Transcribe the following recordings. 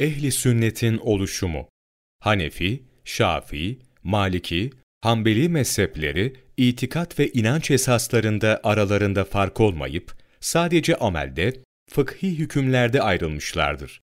Ehli sünnetin oluşumu Hanefi, Şafii, Maliki, Hanbeli mezhepleri itikat ve inanç esaslarında aralarında fark olmayıp sadece amelde, fıkhi hükümlerde ayrılmışlardır.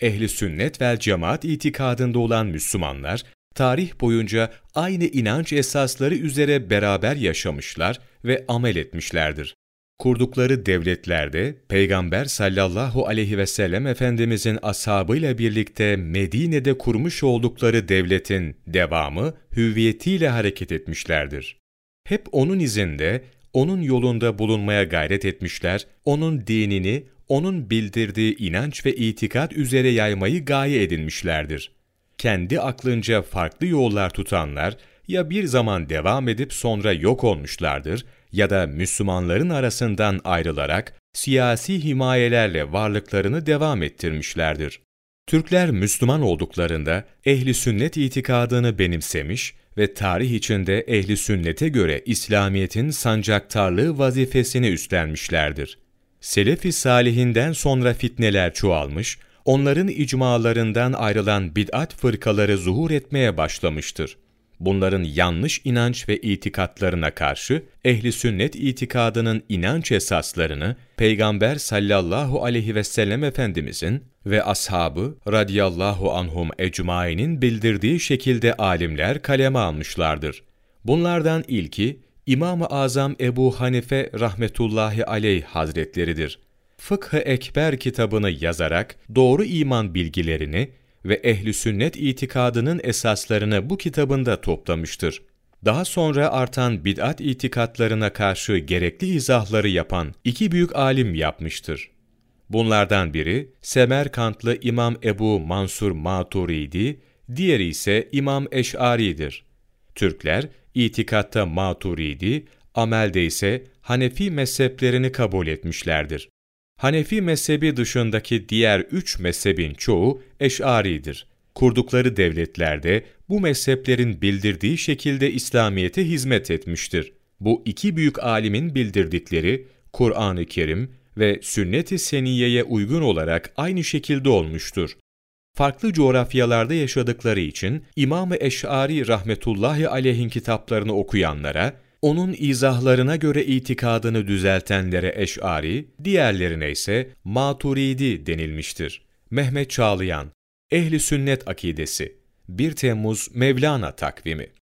Ehli sünnet vel cemaat itikadında olan Müslümanlar tarih boyunca aynı inanç esasları üzere beraber yaşamışlar ve amel etmişlerdir kurdukları devletlerde Peygamber sallallahu aleyhi ve sellem Efendimizin ashabıyla birlikte Medine'de kurmuş oldukları devletin devamı hüviyetiyle hareket etmişlerdir. Hep onun izinde, onun yolunda bulunmaya gayret etmişler, onun dinini, onun bildirdiği inanç ve itikat üzere yaymayı gaye edinmişlerdir. Kendi aklınca farklı yollar tutanlar, ya bir zaman devam edip sonra yok olmuşlardır ya da Müslümanların arasından ayrılarak siyasi himayelerle varlıklarını devam ettirmişlerdir. Türkler Müslüman olduklarında ehli sünnet itikadını benimsemiş ve tarih içinde ehli sünnete göre İslamiyet'in sancaktarlığı vazifesini üstlenmişlerdir. Selefi salihinden sonra fitneler çoğalmış, onların icmalarından ayrılan bid'at fırkaları zuhur etmeye başlamıştır bunların yanlış inanç ve itikatlarına karşı ehli sünnet itikadının inanç esaslarını Peygamber sallallahu aleyhi ve sellem Efendimizin ve ashabı radiyallahu anhum ecmainin bildirdiği şekilde alimler kaleme almışlardır. Bunlardan ilki İmam-ı Azam Ebu Hanife rahmetullahi aleyh hazretleridir. Fıkh-ı Ekber kitabını yazarak doğru iman bilgilerini ve ehli sünnet itikadının esaslarını bu kitabında toplamıştır. Daha sonra artan bid'at itikatlarına karşı gerekli izahları yapan iki büyük alim yapmıştır. Bunlardan biri Semerkantlı İmam Ebu Mansur Maturidi, diğeri ise İmam Eş'ari'dir. Türkler itikatta Maturidi, amelde ise Hanefi mezheplerini kabul etmişlerdir. Hanefi mezhebi dışındaki diğer üç mezhebin çoğu Eş'aridir. Kurdukları devletlerde bu mezheplerin bildirdiği şekilde İslamiyet'e hizmet etmiştir. Bu iki büyük alimin bildirdikleri Kur'an-ı Kerim ve sünnet-i seniyeye uygun olarak aynı şekilde olmuştur. Farklı coğrafyalarda yaşadıkları için İmam-ı Eş'ari rahmetullahi aleyhin kitaplarını okuyanlara onun izahlarına göre itikadını düzeltenlere eş'ari, diğerlerine ise maturidi denilmiştir. Mehmet Çağlayan, Ehli Sünnet Akidesi 1 Temmuz Mevlana Takvimi